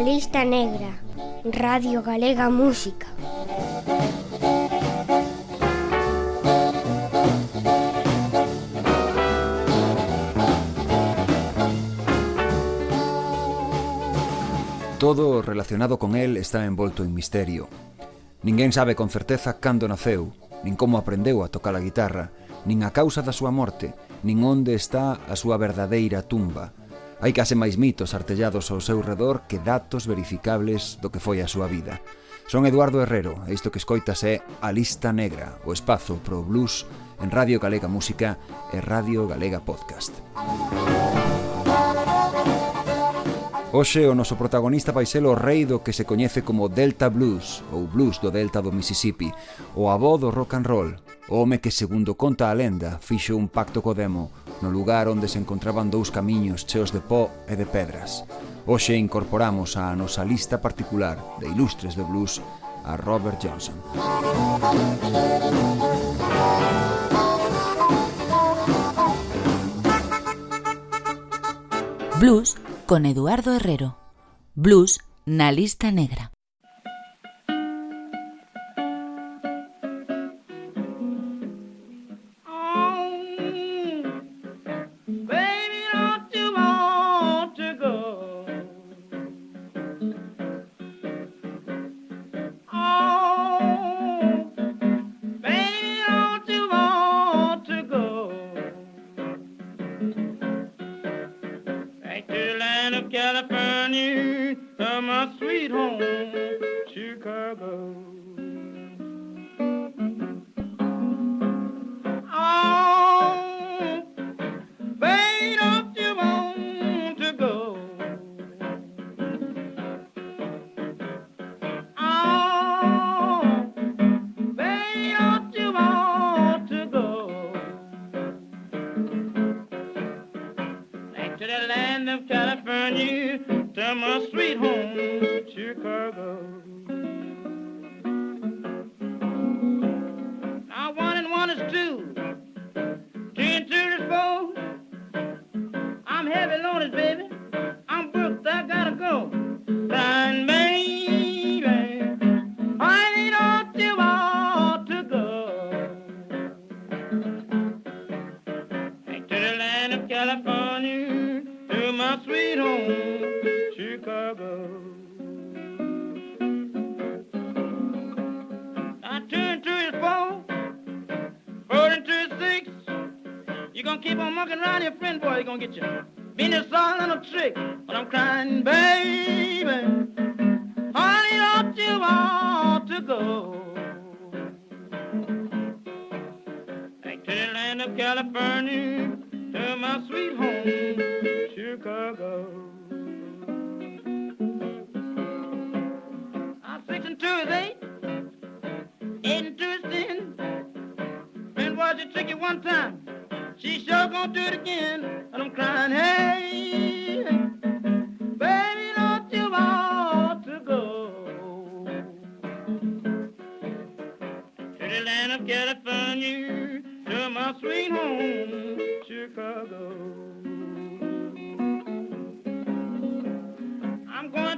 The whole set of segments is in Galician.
A Lista Negra, Radio Galega Música. Todo relacionado con el está envolto en misterio. Ninguén sabe con certeza cando naceu, nin como aprendeu a tocar a guitarra, nin a causa da súa morte, nin onde está a súa verdadeira tumba, Hai case máis mitos artellados ao seu redor que datos verificables do que foi a súa vida. Son Eduardo Herrero e isto que escoitas é A Lista Negra, o espazo pro blues en Radio Galega Música e Radio Galega Podcast. Oxe o noso protagonista vai ser o rei do que se coñece como Delta Blues ou Blues do Delta do Mississippi, o avó do rock and roll, o home que segundo conta a lenda fixo un pacto co demo no lugar onde se encontraban dous camiños cheos de pó e de pedras. Hoxe incorporamos á nosa lista particular de ilustres de blues a Robert Johnson. Blues con Eduardo Herrero. Blues na lista negra. Chicago.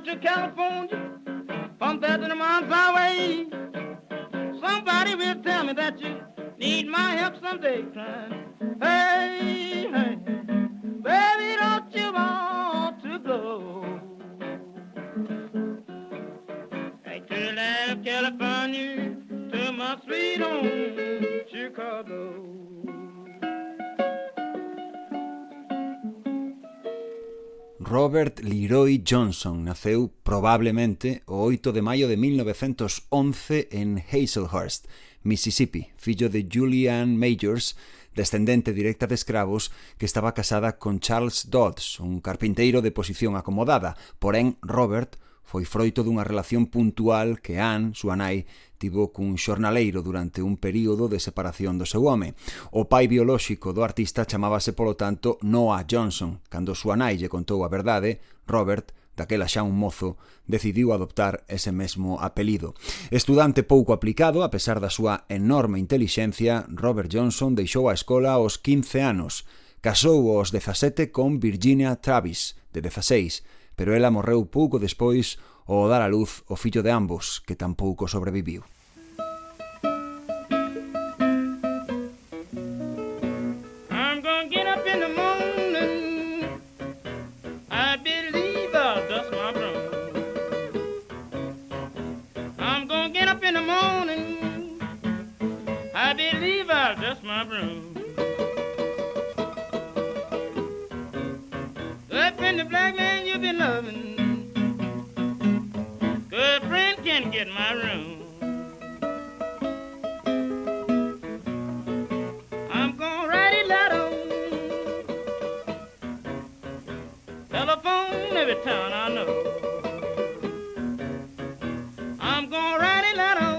To California, from there to the Mount Highway. Somebody will tell me that you need my help someday, crying. Hey, hey, baby, don't you want to go? Back to California, to my sweet home, Chicago. Robert Leroy Johnson naceu probablemente o 8 de maio de 1911 en Hazelhurst, Mississippi, fillo de Julian Majors, descendente directa de escravos, que estaba casada con Charles Dodds, un carpinteiro de posición acomodada, porén Robert foi froito dunha relación puntual que Anne, súa nai, tivo cun xornaleiro durante un período de separación do seu home. O pai biolóxico do artista chamábase, polo tanto, Noah Johnson. Cando súa nai lle contou a verdade, Robert daquela xa un mozo, decidiu adoptar ese mesmo apelido. Estudante pouco aplicado, a pesar da súa enorme intelixencia, Robert Johnson deixou a escola aos 15 anos. Casou aos 17 con Virginia Travis, de 16, pero ela morreu pouco despois ao dar a luz o fillo de ambos, que tampouco sobreviviu. in my room. I'm gonna write a letter, telephone every town I know. I'm gonna write a letter,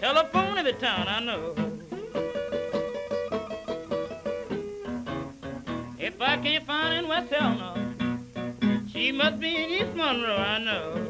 telephone every town I know. If I can't find in West Helena, she must be in East Monroe, I know.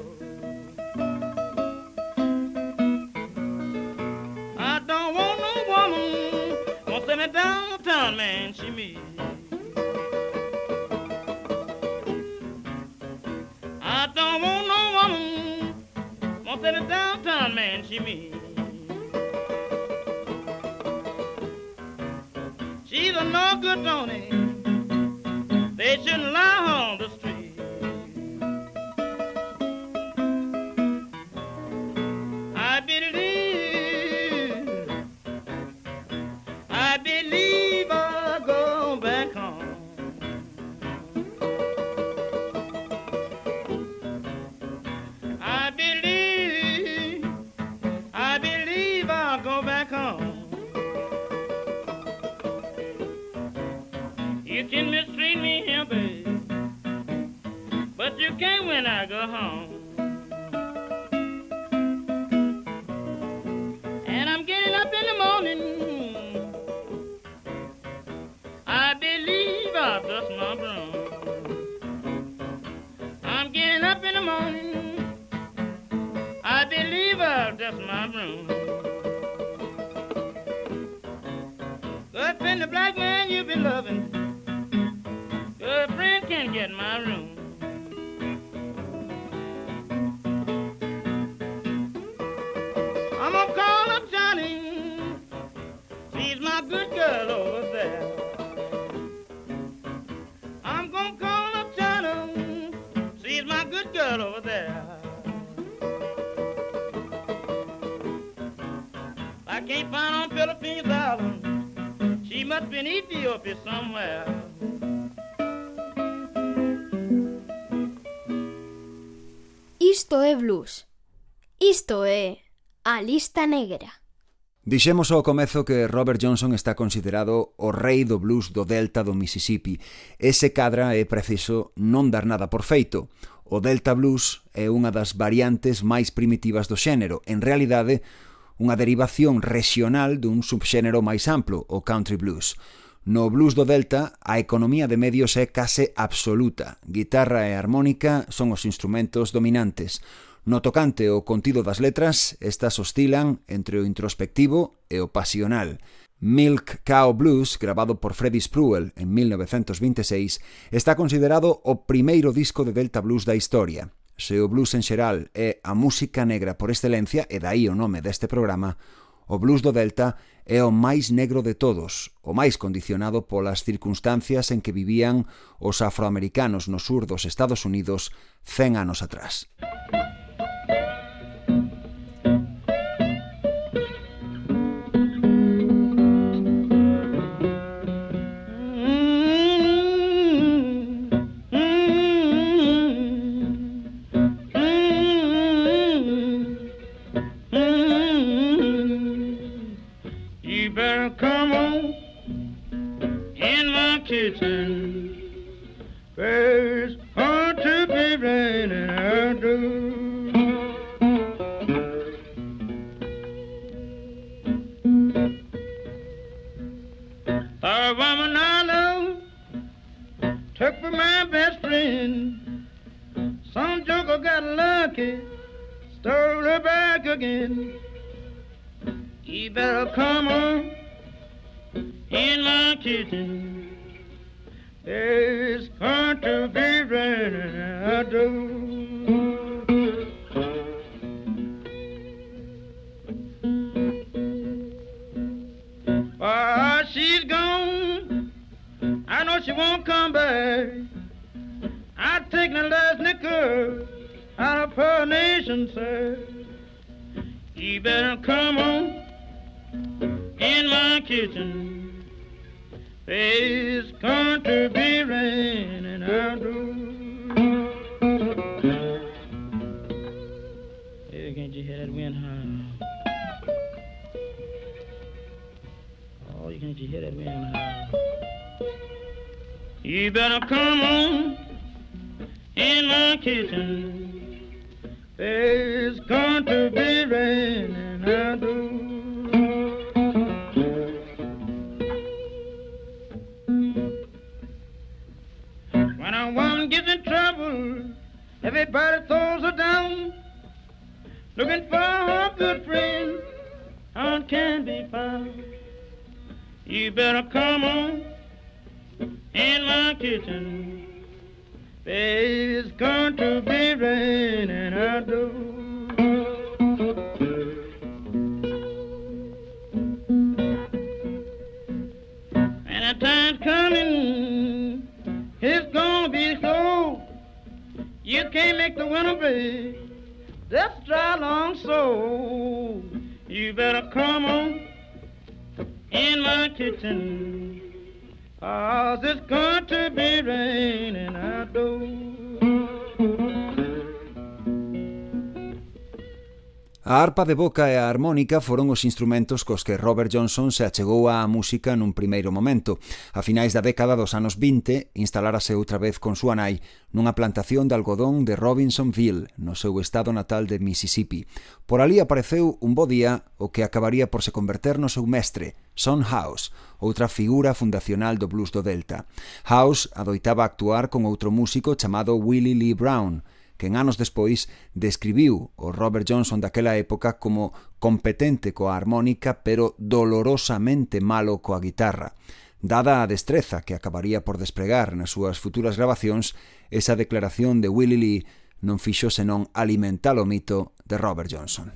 in Ethiopia somewhere. Isto é blues. Isto é a lista negra. Dixemos ao comezo que Robert Johnson está considerado o rei do blues do delta do Mississippi. Ese cadra é preciso non dar nada por feito. O delta blues é unha das variantes máis primitivas do xénero. En realidade, unha derivación rexional dun subxénero máis amplo, o country blues. No blues do Delta, a economía de medios é case absoluta. Guitarra e armónica son os instrumentos dominantes. No tocante ao contido das letras, estas oscilan entre o introspectivo e o pasional. Milk Cow Blues, grabado por Freddie Spruell en 1926, está considerado o primeiro disco de Delta Blues da historia. Se o blues en xeral é a música negra por excelencia, e dai o nome deste programa, o blues do Delta é o máis negro de todos, o máis condicionado polas circunstancias en que vivían os afroamericanos no sur dos Estados Unidos 100 anos atrás. Música kitchen. Can't make the winter break. That's dry long so. You better come on in my kitchen. Cause it's going to be raining, I A arpa de boca e a armónica foron os instrumentos cos que Robert Johnson se achegou á música nun primeiro momento. A finais da década dos anos 20 instalárase outra vez con súa nai nunha plantación de algodón de Robinsonville, no seu estado natal de Mississippi. Por ali apareceu un bo día o que acabaría por se converter no seu mestre, Son House, outra figura fundacional do blues do Delta. House adoitaba actuar con outro músico chamado Willie Lee Brown, quen anos despois describiu o Robert Johnson daquela época como competente coa armónica pero dolorosamente malo coa guitarra. Dada a destreza que acabaría por despregar nas súas futuras grabacións, esa declaración de Willie Lee non fixo senón alimentar o mito de Robert Johnson.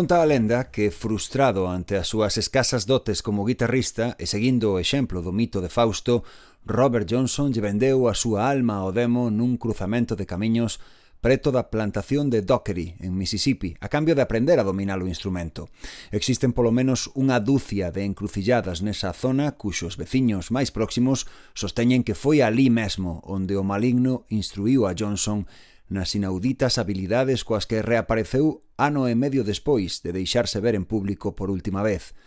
Conta a lenda que, frustrado ante as súas escasas dotes como guitarrista e seguindo o exemplo do mito de Fausto, Robert Johnson lle vendeu a súa alma ao demo nun cruzamento de camiños preto da plantación de Dockery, en Mississippi, a cambio de aprender a dominar o instrumento. Existen polo menos unha dúcia de encrucilladas nesa zona cuxos veciños máis próximos sosteñen que foi ali mesmo onde o maligno instruiu a Johnson nas inauditas habilidades coas que reapareceu ano e medio despois de deixarse ver en público por última vez –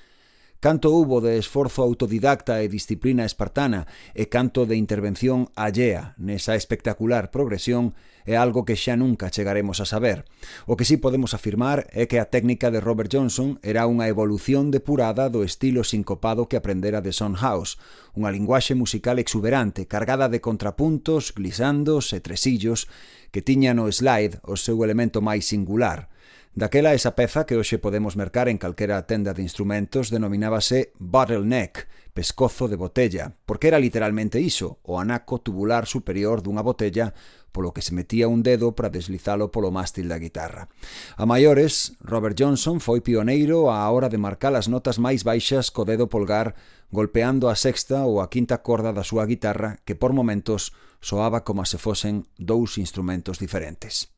Canto hubo de esforzo autodidacta e disciplina espartana e canto de intervención allea nesa espectacular progresión é algo que xa nunca chegaremos a saber. O que sí podemos afirmar é que a técnica de Robert Johnson era unha evolución depurada do estilo sincopado que aprendera de Son House, unha linguaxe musical exuberante, cargada de contrapuntos, glisandos e tresillos que tiña no slide o seu elemento máis singular – Daquela esa peza que hoxe podemos mercar en calquera tenda de instrumentos denominábase bottleneck, pescozo de botella, porque era literalmente iso, o anaco tubular superior dunha botella polo que se metía un dedo para deslizalo polo mástil da guitarra. A maiores, Robert Johnson foi pioneiro á hora de marcar as notas máis baixas co dedo polgar golpeando a sexta ou a quinta corda da súa guitarra que por momentos soaba como se fosen dous instrumentos diferentes.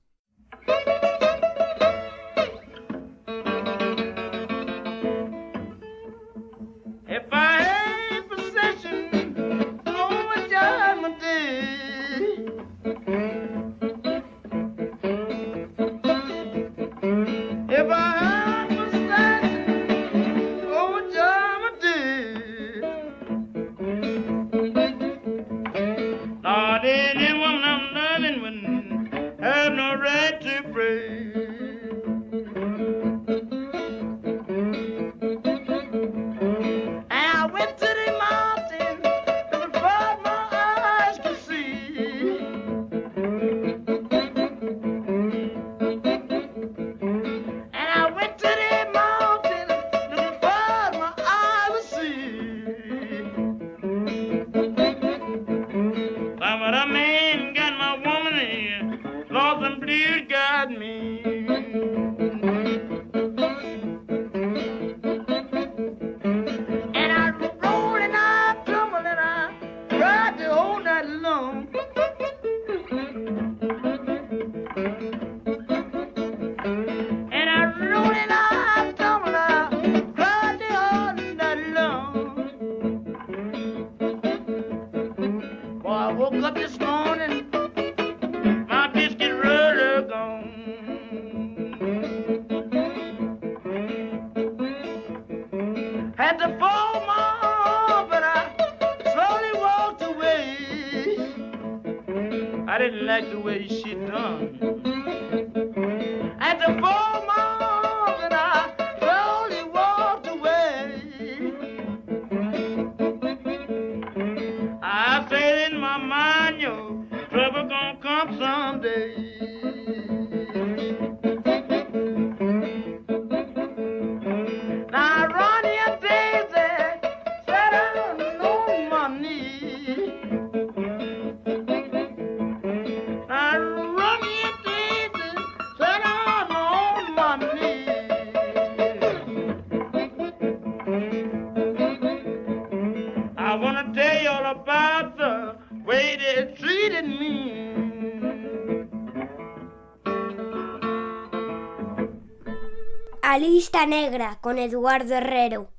Lista Negra con Eduardo Herrero.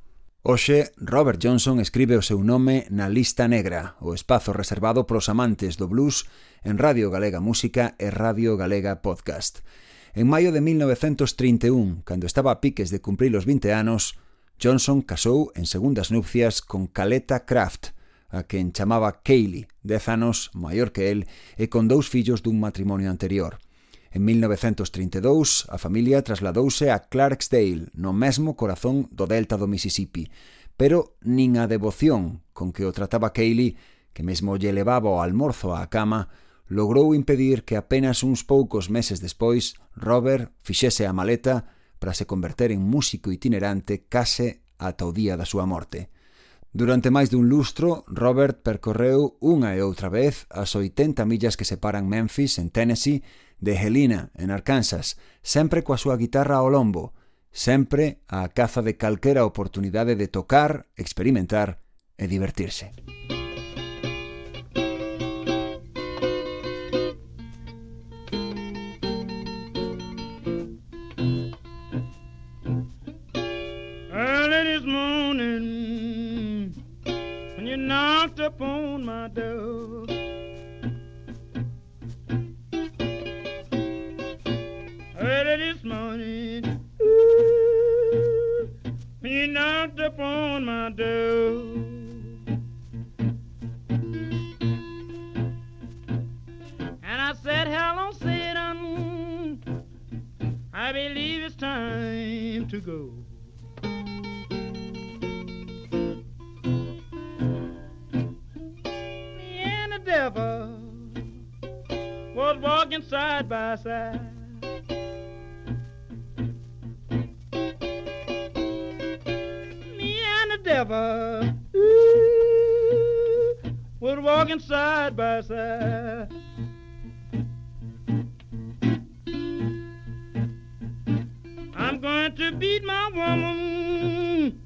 Oxe, Robert Johnson escribe o seu nome na Lista Negra, o espazo reservado pros amantes do blues en Radio Galega Música e Radio Galega Podcast. En maio de 1931, cando estaba a piques de cumprir os 20 anos, Johnson casou en segundas nupcias con Caleta Kraft, a quen chamaba Kaylee, 10 anos maior que el, e con dous fillos dun matrimonio anterior. En 1932, a familia trasladouse a Clarksdale, no mesmo corazón do delta do Mississippi, pero nin a devoción con que o trataba Kaylee, que mesmo lle levaba o almorzo á cama, logrou impedir que apenas uns poucos meses despois Robert fixese a maleta para se converter en músico itinerante case ata o día da súa morte. Durante máis dun lustro, Robert percorreu unha e outra vez as 80 millas que separan Memphis, en Tennessee, de Helena, en Arkansas, sempre coa súa guitarra ao lombo, sempre á caza de calquera oportunidade de tocar, experimentar e divertirse. Early this morning, when you knocked upon my door. Morning, ooh, you knocked upon my door. And I said, hello, Satan, I believe it's time to go. Me and the devil was walking side by side. Devil ooh, was walking side by side. I'm going to beat my woman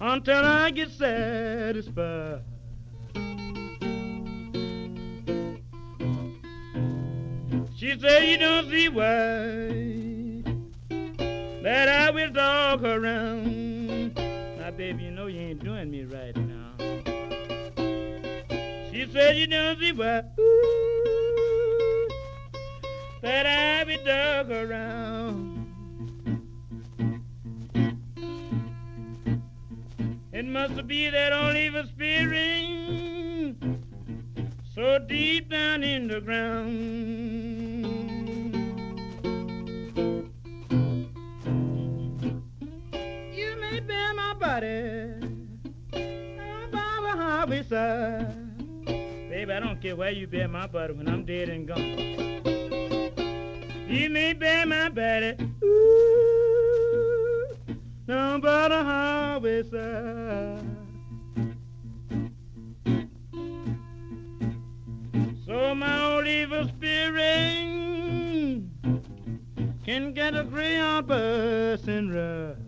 until I get satisfied. She said, You don't see why that I will dog around. Baby, you know you ain't doing me right now. She said, You don't see why ooh, that I dog her around. It must be that old evil spirit so deep down in the ground. Baby, I don't care where you bury my body when I'm dead and gone. You may bury my body. Ooh, no, but a harbisa. So my old evil spirit can get a gray on and rough.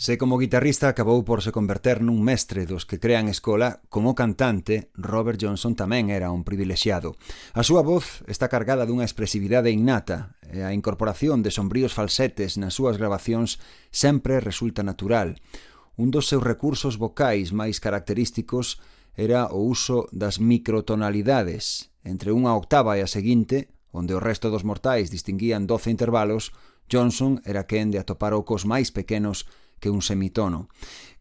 Se como guitarrista acabou por se converter nun mestre dos que crean escola, como cantante, Robert Johnson tamén era un privilexiado. A súa voz está cargada dunha expresividade innata e a incorporación de sombríos falsetes nas súas grabacións sempre resulta natural. Un dos seus recursos vocais máis característicos era o uso das microtonalidades. Entre unha octava e a seguinte, onde o resto dos mortais distinguían doce intervalos, Johnson era quen de atopar ocos máis pequenos que un semitono.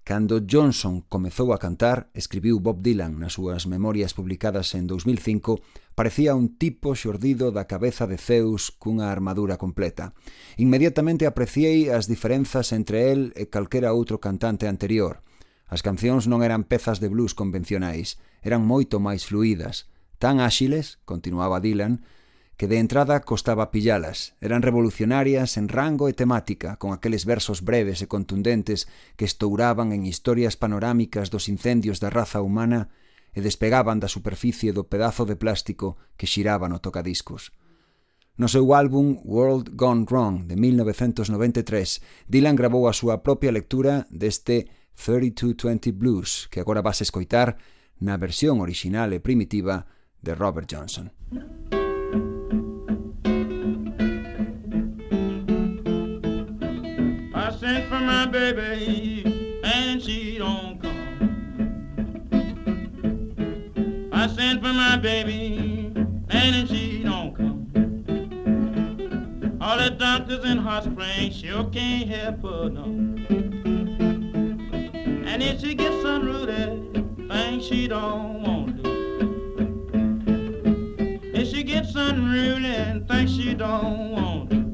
Cando Johnson comezou a cantar, escribiu Bob Dylan nas súas memorias publicadas en 2005, parecía un tipo xordido da cabeza de Zeus cunha armadura completa. Inmediatamente apreciei as diferenzas entre el e calquera outro cantante anterior. As cancións non eran pezas de blues convencionais, eran moito máis fluídas, tan áxiles, continuaba Dylan, que de entrada costaba pillalas. Eran revolucionarias en rango e temática, con aqueles versos breves e contundentes que estouraban en historias panorámicas dos incendios da raza humana e despegaban da superficie do pedazo de plástico que xiraba no tocadiscos. No seu álbum World Gone Wrong de 1993, Dylan grabou a súa propia lectura deste 3220 Blues, que agora vas escoitar na versión orixinal e primitiva de Robert Johnson. For my baby and she don't come. I sent for my baby and she don't come. All the doctors in Hot Springs sure can't help her no. And if she gets unruly, things she don't want to. If she gets unruly and things she don't want to.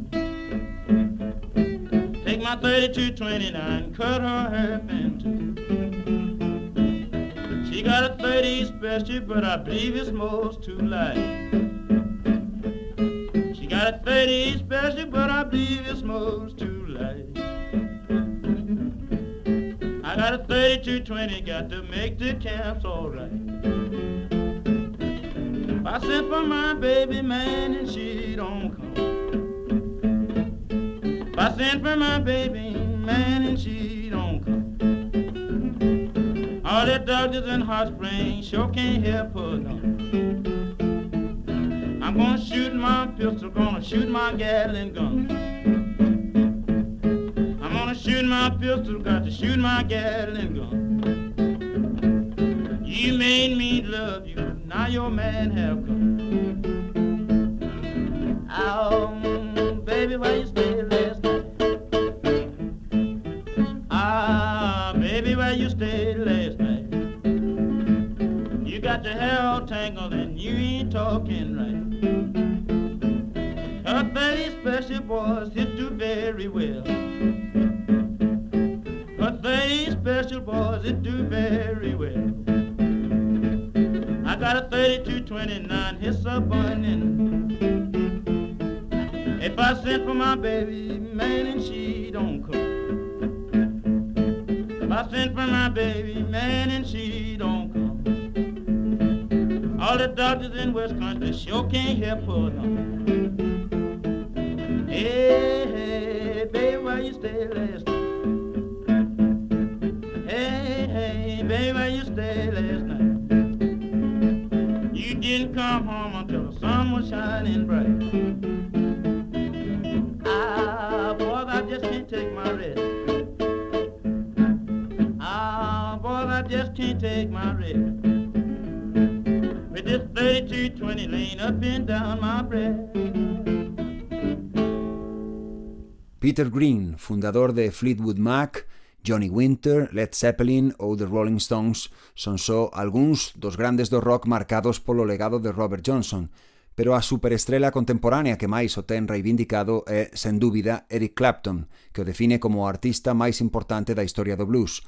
My 3229, cut her hair in two. She got a 30 special, but I believe it's most too light. She got a 30 special, but I believe it's most too light. I got a 3220, got to make the camps alright. I sent for my baby man and she don't come. I sent for my baby man and she don't come. All the doctors in hot springs sure can't help her no. I'm gonna shoot my pistol, gonna shoot my Gatling gun. I'm gonna shoot my pistol, got to shoot my Gatling gun. You made me love you, now your man have come. Oh, baby, why you talking right. Her 30 special boys hit you very well. Her 30 special boys hit you very well. I got a 3229, hits a burning. If I sent for my baby, man, and she don't come. If I sent for my baby, man, and she. All the doctors in West Country sure can't help her no. Hey, hey, baby, why you stay last night? Hey, hey, baby, why you stay last night? You didn't come home until the sun was shining bright. Ah, boys, I just can't take my rest. Ah, boys, I just can't take my rest. this 3220 laying up and down my breath. Peter Green, fundador de Fleetwood Mac, Johnny Winter, Led Zeppelin ou The Rolling Stones son só algúns dos grandes do rock marcados polo legado de Robert Johnson, pero a superestrela contemporánea que máis o ten reivindicado é, sen dúbida, Eric Clapton, que o define como o artista máis importante da historia do blues.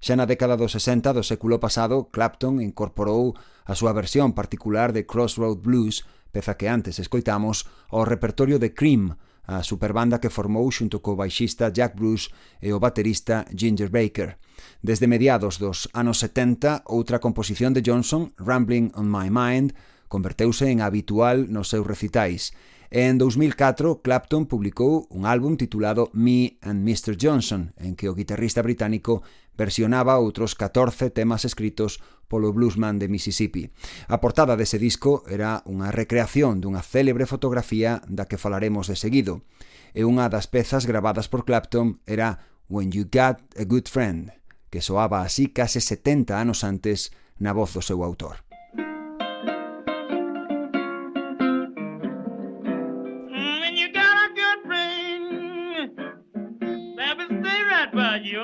Xa na década dos 60 do século pasado, Clapton incorporou a súa versión particular de Crossroad Blues, peza que antes escoitamos, ao repertorio de Cream, a superbanda que formou xunto co baixista Jack Bruce e o baterista Ginger Baker. Desde mediados dos anos 70, outra composición de Johnson, Rambling on My Mind, converteuse en habitual nos seus recitais E en 2004, Clapton publicou un álbum titulado Me and Mr. Johnson, en que o guitarrista británico versionaba outros 14 temas escritos polo bluesman de Mississippi. A portada dese disco era unha recreación dunha célebre fotografía da que falaremos de seguido, e unha das pezas grabadas por Clapton era When You Got a Good Friend, que soaba así case 70 anos antes na voz do seu autor.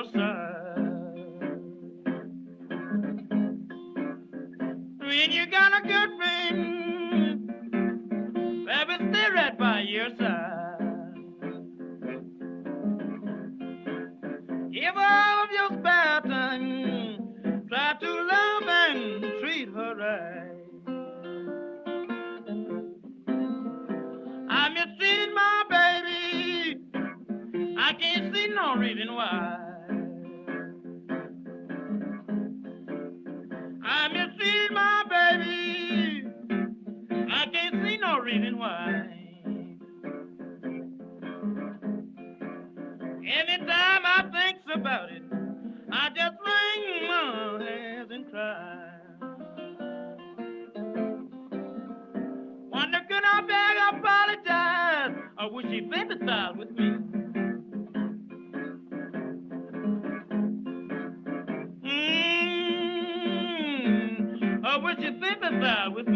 Your. When you got a good friend will stay right by your side. Give all of your spare time, try to love and treat her right. I mistreated my baby. I can't see no reason why. I my baby. I can't see no reason why. Anytime I think about it, I just wring my hands and cry. Wonder could I beg apologize? Or would she sympathize with me? what you think about? What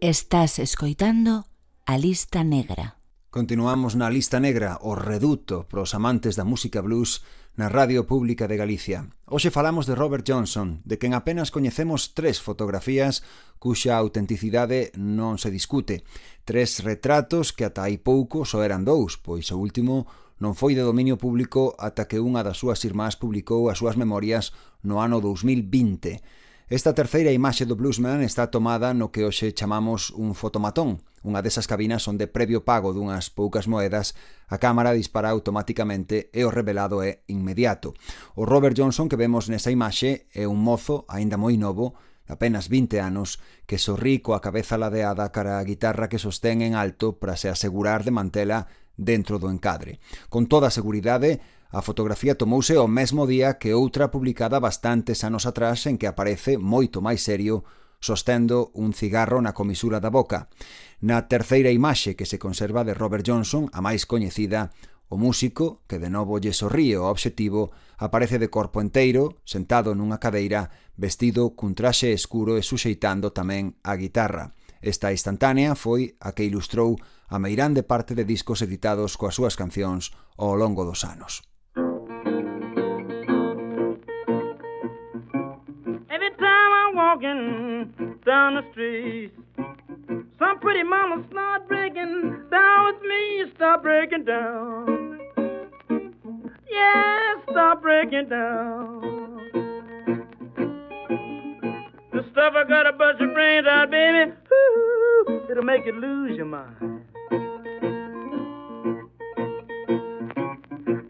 Estás escoitando a lista negra. Continuamos na lista negra, o reduto para os amantes da música blues na Radio Pública de Galicia. Hoxe falamos de Robert Johnson, de quen apenas coñecemos tres fotografías cuxa autenticidade non se discute. Tres retratos que ata aí pouco só eran dous, pois o último non foi de dominio público ata que unha das súas irmás publicou as súas memorias no ano 2020. Esta terceira imaxe do bluesman está tomada no que hoxe chamamos un fotomatón, unha desas cabinas onde previo pago dunhas poucas moedas a cámara dispara automáticamente e o revelado é inmediato. O Robert Johnson que vemos nesa imaxe é un mozo aínda moi novo, apenas 20 anos, que sorrí coa cabeza ladeada cara a guitarra que sostén en alto para se asegurar de mantela dentro do encadre. Con toda a seguridade, A fotografía tomouse o mesmo día que outra publicada bastantes anos atrás en que aparece moito máis serio sostendo un cigarro na comisura da boca. Na terceira imaxe que se conserva de Robert Johnson, a máis coñecida, o músico, que de novo lle sorríe o obxectivo, aparece de corpo enteiro, sentado nunha cadeira, vestido cun traxe escuro e suxeitando tamén a guitarra. Esta instantánea foi a que ilustrou a meirande parte de discos editados coas súas cancións ao longo dos anos. Walking down the street. Some pretty mama start breaking down with me, start breaking down. Yeah, start breaking down. The stuff I got a bunch of brains out, baby, Ooh, it'll make you lose your mind.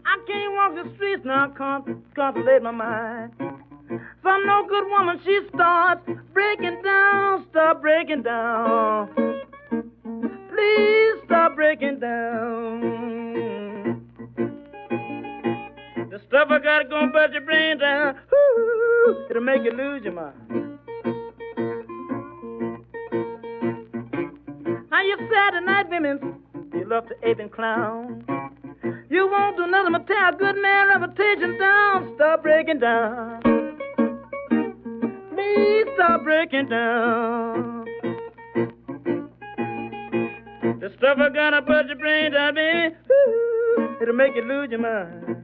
I can't walk the streets now, can't contemplate my mind. Some no good woman, she starts breaking down, stop breaking down. Please stop breaking down. The stuff I got gonna bust your brain down. It'll make you lose your mind. How you Saturday night women, you love to ape and clown. You won't do nothing but tear a good man reputation down. Stop breaking down stop breaking down. The stuff I gotta put your brain down, baby, it'll make you lose your mind.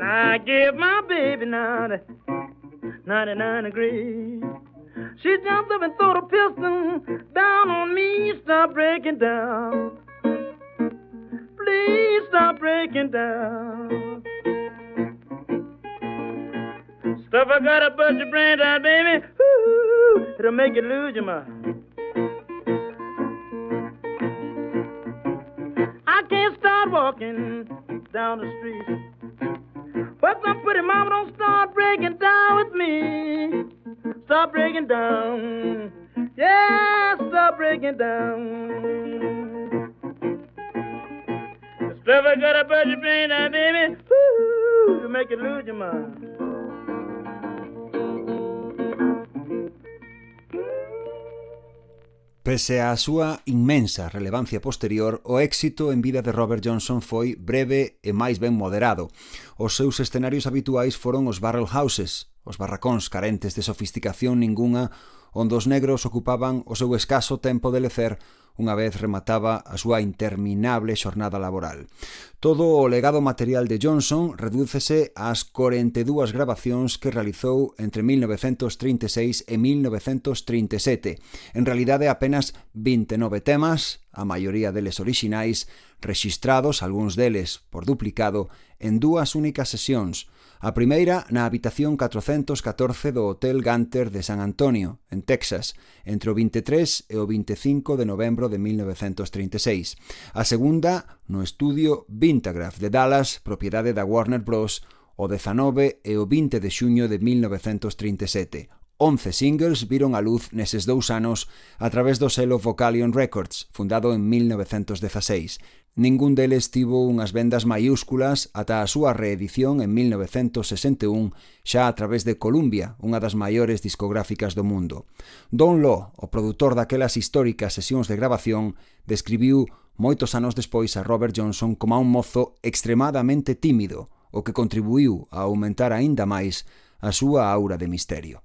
Now I give my baby now 99 degrees. She jumped up and threw the pistol down on me, stop breaking down please stop breaking down. Stuff I got to bust your brain out, baby. Ooh, it'll make you lose your mind. I can't start walking down the street. But some pretty mama don't start breaking down with me. Stop breaking down. Yeah, stop breaking down. Lover got a budget pain now, baby. Woo, you make you lose your mind. Pese á súa inmensa relevancia posterior, o éxito en vida de Robert Johnson foi breve e máis ben moderado. Os seus escenarios habituais foron os barrel houses, Os barracóns carentes de sofisticación ningunha onde os negros ocupaban o seu escaso tempo de lecer unha vez remataba a súa interminable xornada laboral. Todo o legado material de Johnson redúcese ás 42 grabacións que realizou entre 1936 e 1937. En realidade, apenas 29 temas, a maioría deles orixinais, rexistrados, algúns deles por duplicado, en dúas únicas sesións, A primeira na habitación 414 do Hotel Gunter de San Antonio, en Texas, entre o 23 e o 25 de novembro de 1936. A segunda no estudio Vintagraph de Dallas, propiedade da Warner Bros., o 19 e o 20 de xuño de 1937. 11 singles viron a luz neses dous anos a través do selo Vocalion Records, fundado en 1916. Ningún deles tivo unhas vendas maiúsculas ata a súa reedición en 1961 xa a través de Columbia, unha das maiores discográficas do mundo. Don Law, o produtor daquelas históricas sesións de grabación, describiu moitos anos despois a Robert Johnson como a un mozo extremadamente tímido, o que contribuiu a aumentar aínda máis a súa aura de misterio.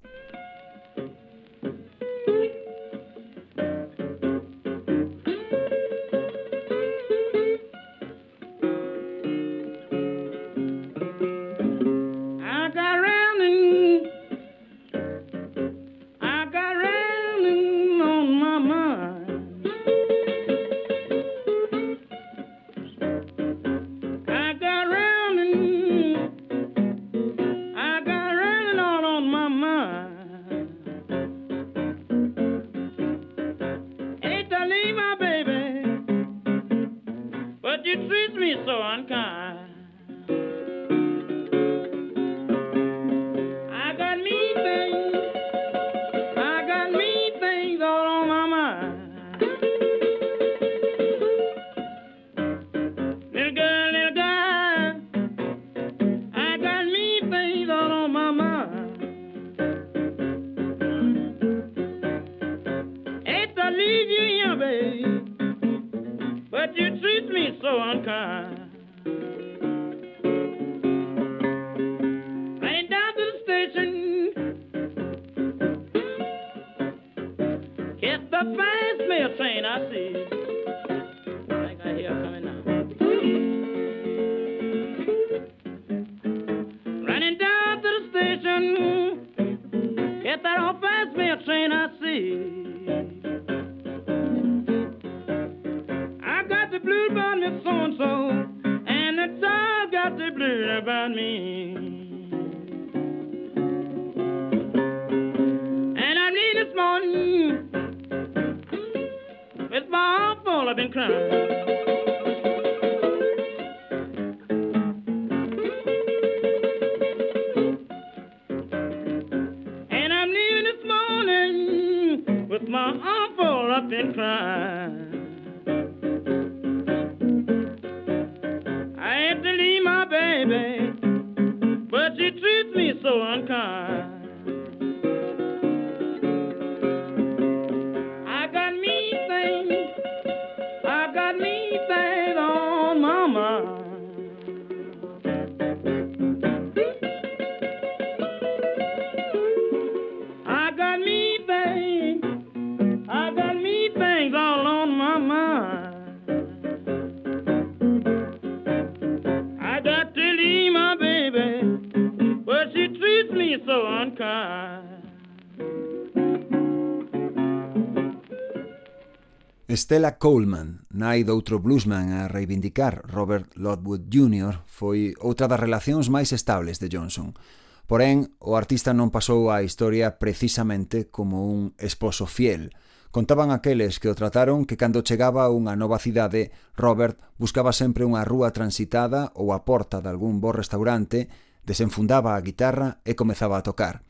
Stella Coleman, nai doutro bluesman a reivindicar Robert Lodwood Jr., foi outra das relacións máis estables de Johnson. Porén, o artista non pasou á historia precisamente como un esposo fiel. Contaban aqueles que o trataron que cando chegaba a unha nova cidade, Robert buscaba sempre unha rúa transitada ou a porta de algún bo restaurante, desenfundaba a guitarra e comezaba a tocar.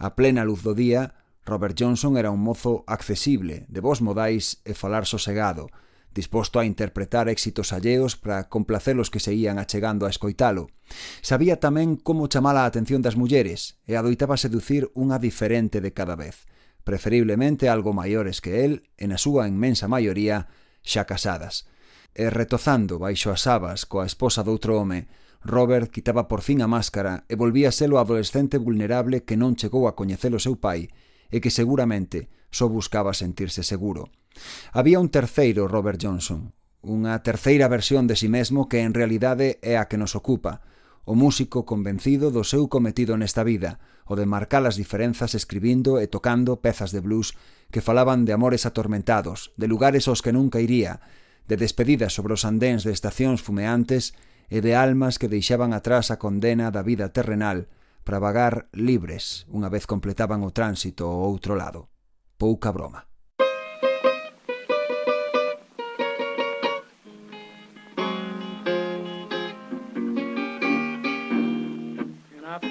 A plena luz do día, Robert Johnson era un mozo accesible, de vos modais e falar sosegado, disposto a interpretar éxitos alleos para complacer os que seguían achegando a escoitalo. Sabía tamén como chamar a atención das mulleres e adoitaba seducir unha diferente de cada vez, preferiblemente algo maiores que el e na súa inmensa maioría xa casadas. E retozando baixo as abas coa esposa doutro home, Robert quitaba por fin a máscara e volvía a ser o adolescente vulnerable que non chegou a coñecer o seu pai e que seguramente só buscaba sentirse seguro. Había un terceiro Robert Johnson, unha terceira versión de si sí mesmo que en realidade é a que nos ocupa, o músico convencido do seu cometido nesta vida, o de marcar as diferenzas escribindo e tocando pezas de blues que falaban de amores atormentados, de lugares aos que nunca iría, de despedidas sobre os andéns de estacións fumeantes e de almas que deixaban atrás a condena da vida terrenal para vagar libres unha vez completaban o tránsito ao outro lado. Pouca broma.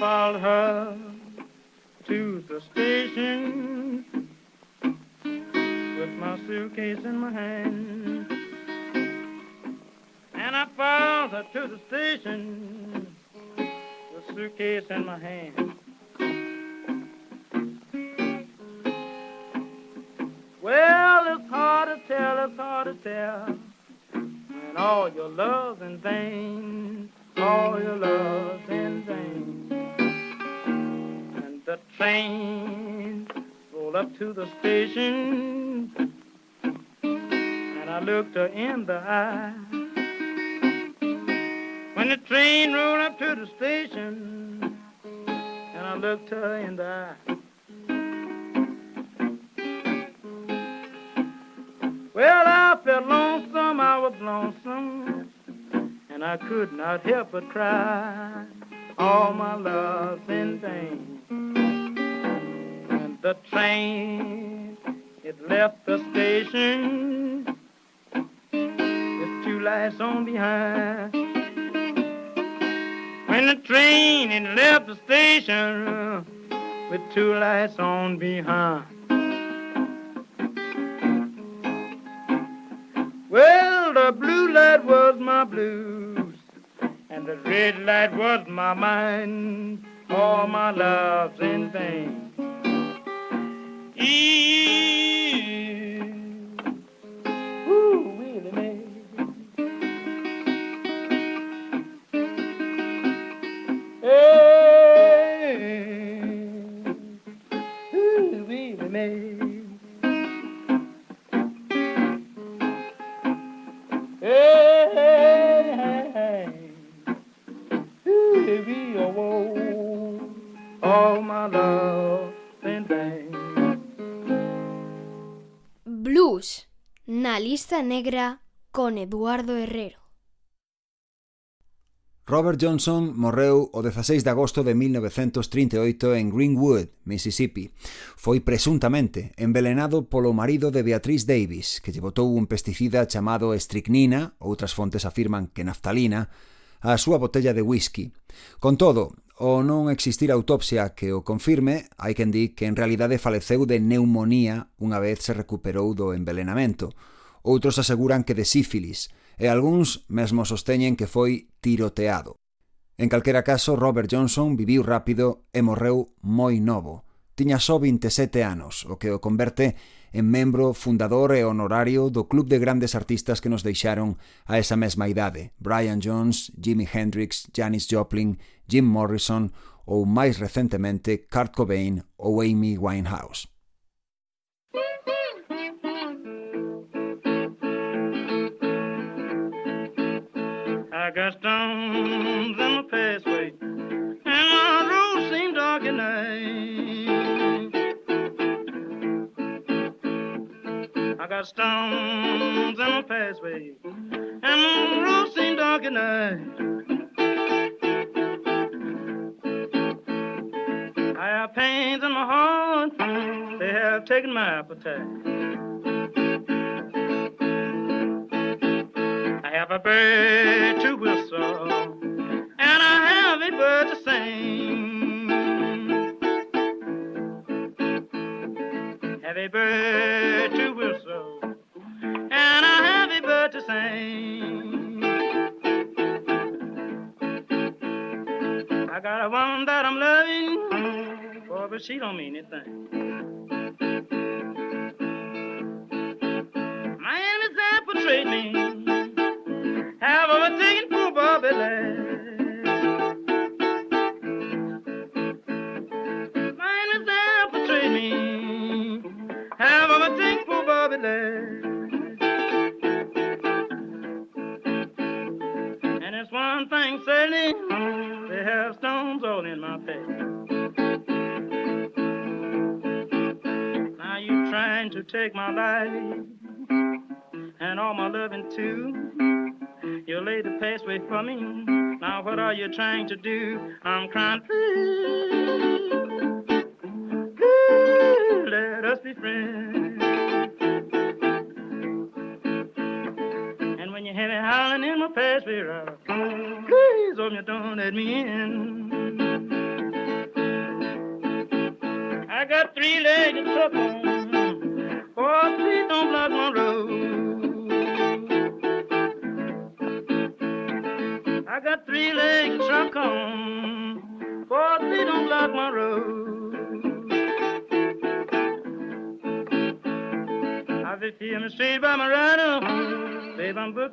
followed her to the station with my suitcase in my hand. And I followed her to the station suitcase in my hand. Well, it's hard to tell, it's hard to tell. And all your love's in vain, all your love's in vain And the train rolled up to the station, and I looked her in the eye. When the train rolled up to the station, looked her in the eye. Well, I felt lonesome, I was lonesome, and I could not help but cry. All my love's in vain And the train, it left the station with two lights on behind. When the train it left the station with two lights on behind. Well, the blue light was my blues, and the red light was my mind. All my love's in vain. all Lista Negra con Eduardo Herrero. Robert Johnson morreu o 16 de agosto de 1938 en Greenwood, Mississippi. Foi presuntamente envelenado polo marido de Beatrice Davis, que lle botou un pesticida chamado estricnina, outras fontes afirman que naftalina, á súa botella de whisky. Con todo, o non existir autopsia que o confirme, hai quen di que en realidade faleceu de neumonía unha vez se recuperou do envelenamento outros aseguran que de sífilis, e algúns mesmo sosteñen que foi tiroteado. En calquera caso, Robert Johnson viviu rápido e morreu moi novo. Tiña só 27 anos, o que o converte en membro fundador e honorario do Club de Grandes Artistas que nos deixaron a esa mesma idade. Brian Jones, Jimi Hendrix, Janis Joplin, Jim Morrison ou, máis recentemente, Kurt Cobain ou Amy Winehouse. I got stones in my pathway, and my road seemed dark at night. I got stones in my pathway, and my road seemed dark at night. I have pains in my heart, they have taken my appetite. I have a bird she don't mean a take my life and all my loving too. You laid the pathway for me. Now what are you trying to do? I'm crying,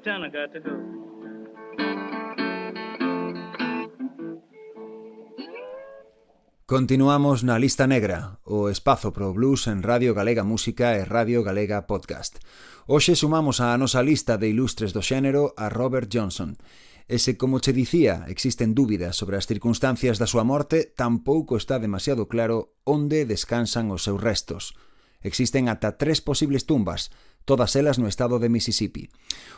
10, I got to go. Continuamos na lista negra, o espazo pro blues en Radio Galega Música e Radio Galega Podcast. Hoxe sumamos á nosa lista de ilustres do xénero a Robert Johnson. Ese, como che dicía, existen dúbidas sobre as circunstancias da súa morte, tampouco está demasiado claro onde descansan os seus restos. Existen ata tres posibles tumbas, todas elas no estado de Mississippi.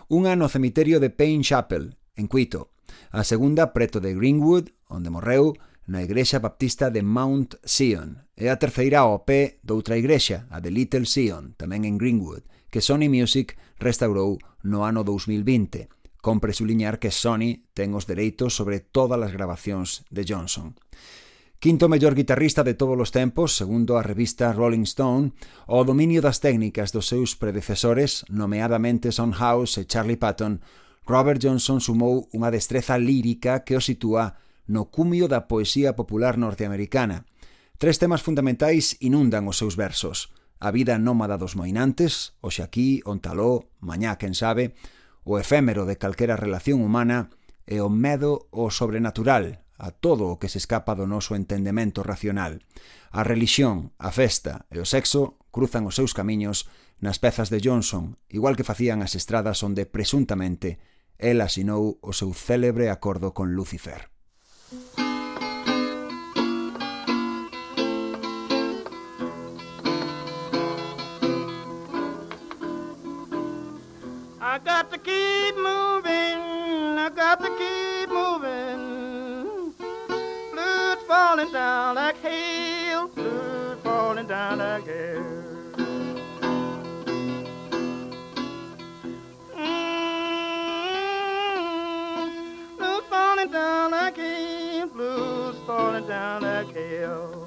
Unha no cemiterio de Payne Chapel, en Quito. a segunda preto de Greenwood, onde morreu, na igrexa baptista de Mount Sion, e a terceira ao pé doutra igrexa, a de Little Sion, tamén en Greenwood, que Sony Music restaurou no ano 2020. Compre suliñar que Sony ten os dereitos sobre todas as grabacións de Johnson. Quinto mellor guitarrista de todos os tempos, segundo a revista Rolling Stone, o dominio das técnicas dos seus predecesores, nomeadamente Son House e Charlie Patton, Robert Johnson sumou unha destreza lírica que o sitúa no cumio da poesía popular norteamericana. Tres temas fundamentais inundan os seus versos. A vida nómada dos moinantes, o xaquí, ontaló, mañá, quen sabe, o efémero de calquera relación humana e o medo ao sobrenatural, a todo o que se escapa do noso entendemento racional. A relixión, a festa e o sexo cruzan os seus camiños nas pezas de Johnson, igual que facían as estradas onde presuntamente el asinou o seu célebre acordo con Lucifer. I got to keep moving, I got to keep falling down like hail, blood falling down like hail. Mm, Blood falling down like hail, blues falling down like hail.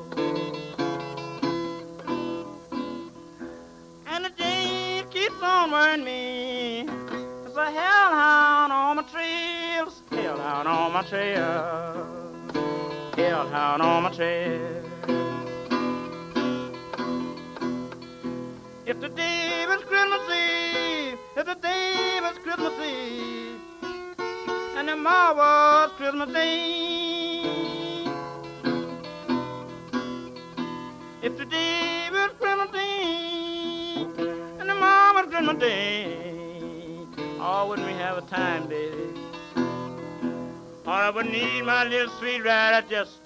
And the day keeps on worrying me. There's a hellhound on my trails, hellhound on my trail, hellhound on my trail. If the day was Christmas Eve, if the day was Christmas Eve, and tomorrow was Christmas Day. If the day was Christmas Eve, and tomorrow was Christmas Day, oh, wouldn't we have a time, baby? Oh, I would need my little sweet rider just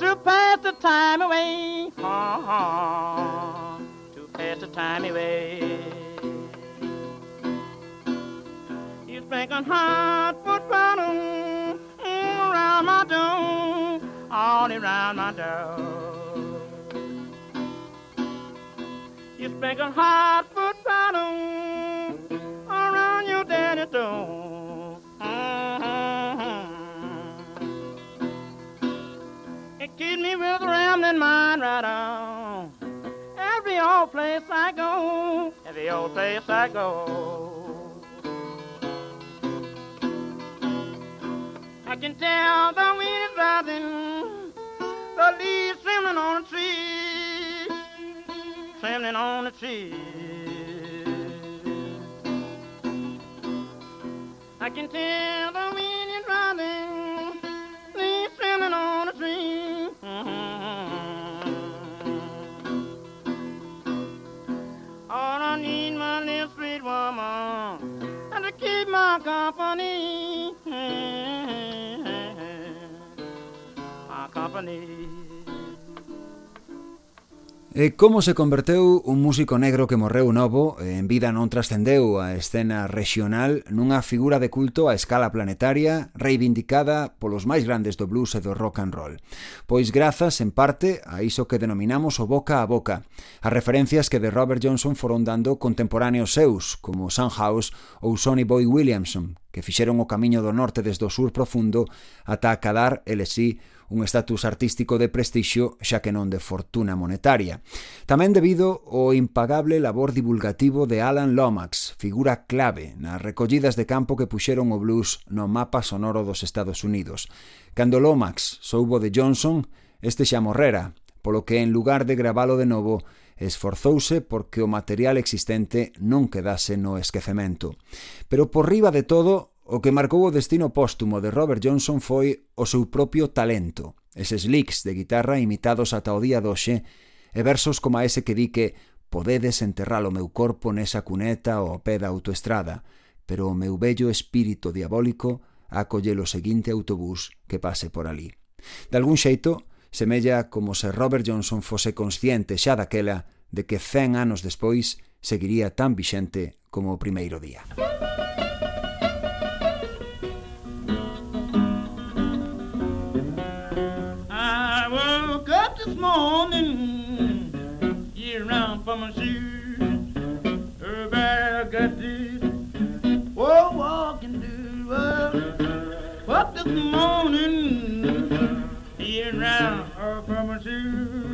to pass the time away. Uh-huh, to pass the time away. You spanking hot foot mm, around my door, all around my door. You spanking hot foot bottom around your daddy's door. Keeps me with a rambling mind right on. Every old place I go, every old place I go. I can tell the wind is rising, the leaves trembling on the tree, trembling on the tree. I can tell the wind is rising, sweet woman and to keep my company. My company. E como se converteu un músico negro que morreu novo e en vida non trascendeu a escena regional nunha figura de culto a escala planetaria reivindicada polos máis grandes do blues e do rock and roll? Pois grazas, en parte, a iso que denominamos o boca a boca, as referencias que de Robert Johnson foron dando contemporáneos seus, como Sam House ou Sonny Boy Williamson, que fixeron o camiño do norte desde o sur profundo ata acadar, ele sí, un estatus artístico de prestixio xa que non de fortuna monetaria. Tamén debido ao impagable labor divulgativo de Alan Lomax, figura clave nas recollidas de campo que puxeron o blues no mapa sonoro dos Estados Unidos. Cando Lomax soubo de Johnson, este xa morrera, polo que en lugar de gravalo de novo, esforzouse porque o material existente non quedase no esquecemento. Pero por riba de todo, O que marcou o destino póstumo de Robert Johnson foi o seu propio talento, eses licks de guitarra imitados ata o día doxe, e versos como ese que di que podedes enterrar o meu corpo nesa cuneta ao pé da autoestrada, pero o meu bello espírito diabólico acolle o seguinte autobús que pase por ali. De algún xeito, semella como se Robert Johnson fose consciente xa daquela de que 100 anos despois seguiría tan vixente como o primeiro día. Música morning, get around for my shoes. Everybody got this, oh, walking do. But this morning, get around for my shoes.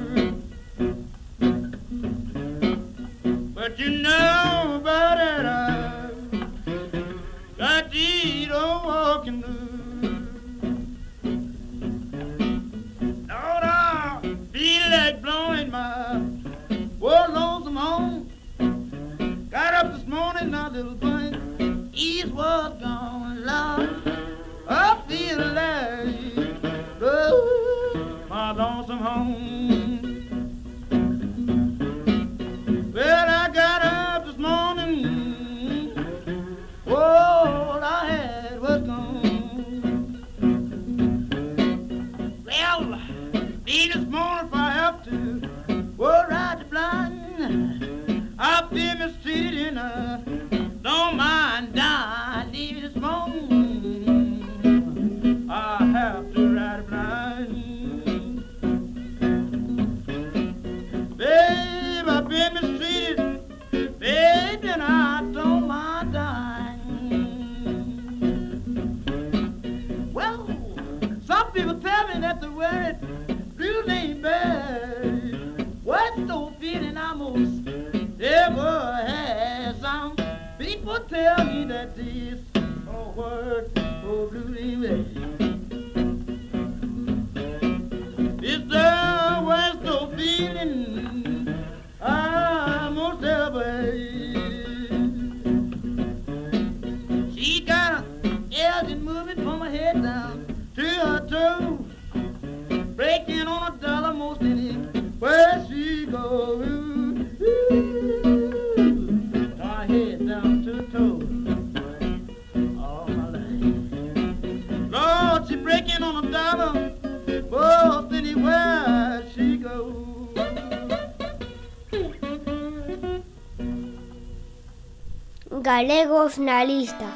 Galegos na lista.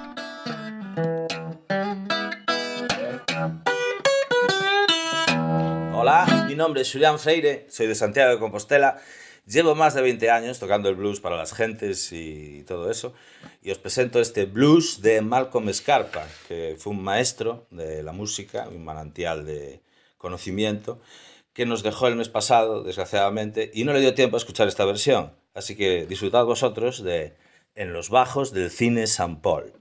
Hola, mi nombre es Julián Freire, soy de Santiago de Compostela. Llevo más de 20 años tocando el blues para las gentes y todo eso. Y os presento este blues de Malcolm Scarpa, que fue un maestro de la música, un manantial de conocimiento, que nos dejó el mes pasado, desgraciadamente, y no le dio tiempo a escuchar esta versión. Así que disfrutad vosotros de En los bajos del cine San Paul.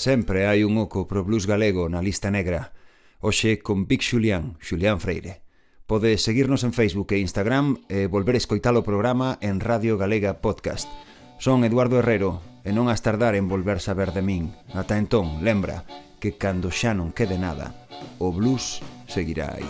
Sempre hai un oco pro blues galego na lista negra. Hoxe con Big Xulián, Xulián Freire. Pode seguirnos en Facebook e Instagram e volver a escoitar o programa en Radio Galega Podcast. Son Eduardo Herrero e non as tardar en volver saber de min. Ata entón, lembra que cando xa non quede nada, o blues seguirá aí.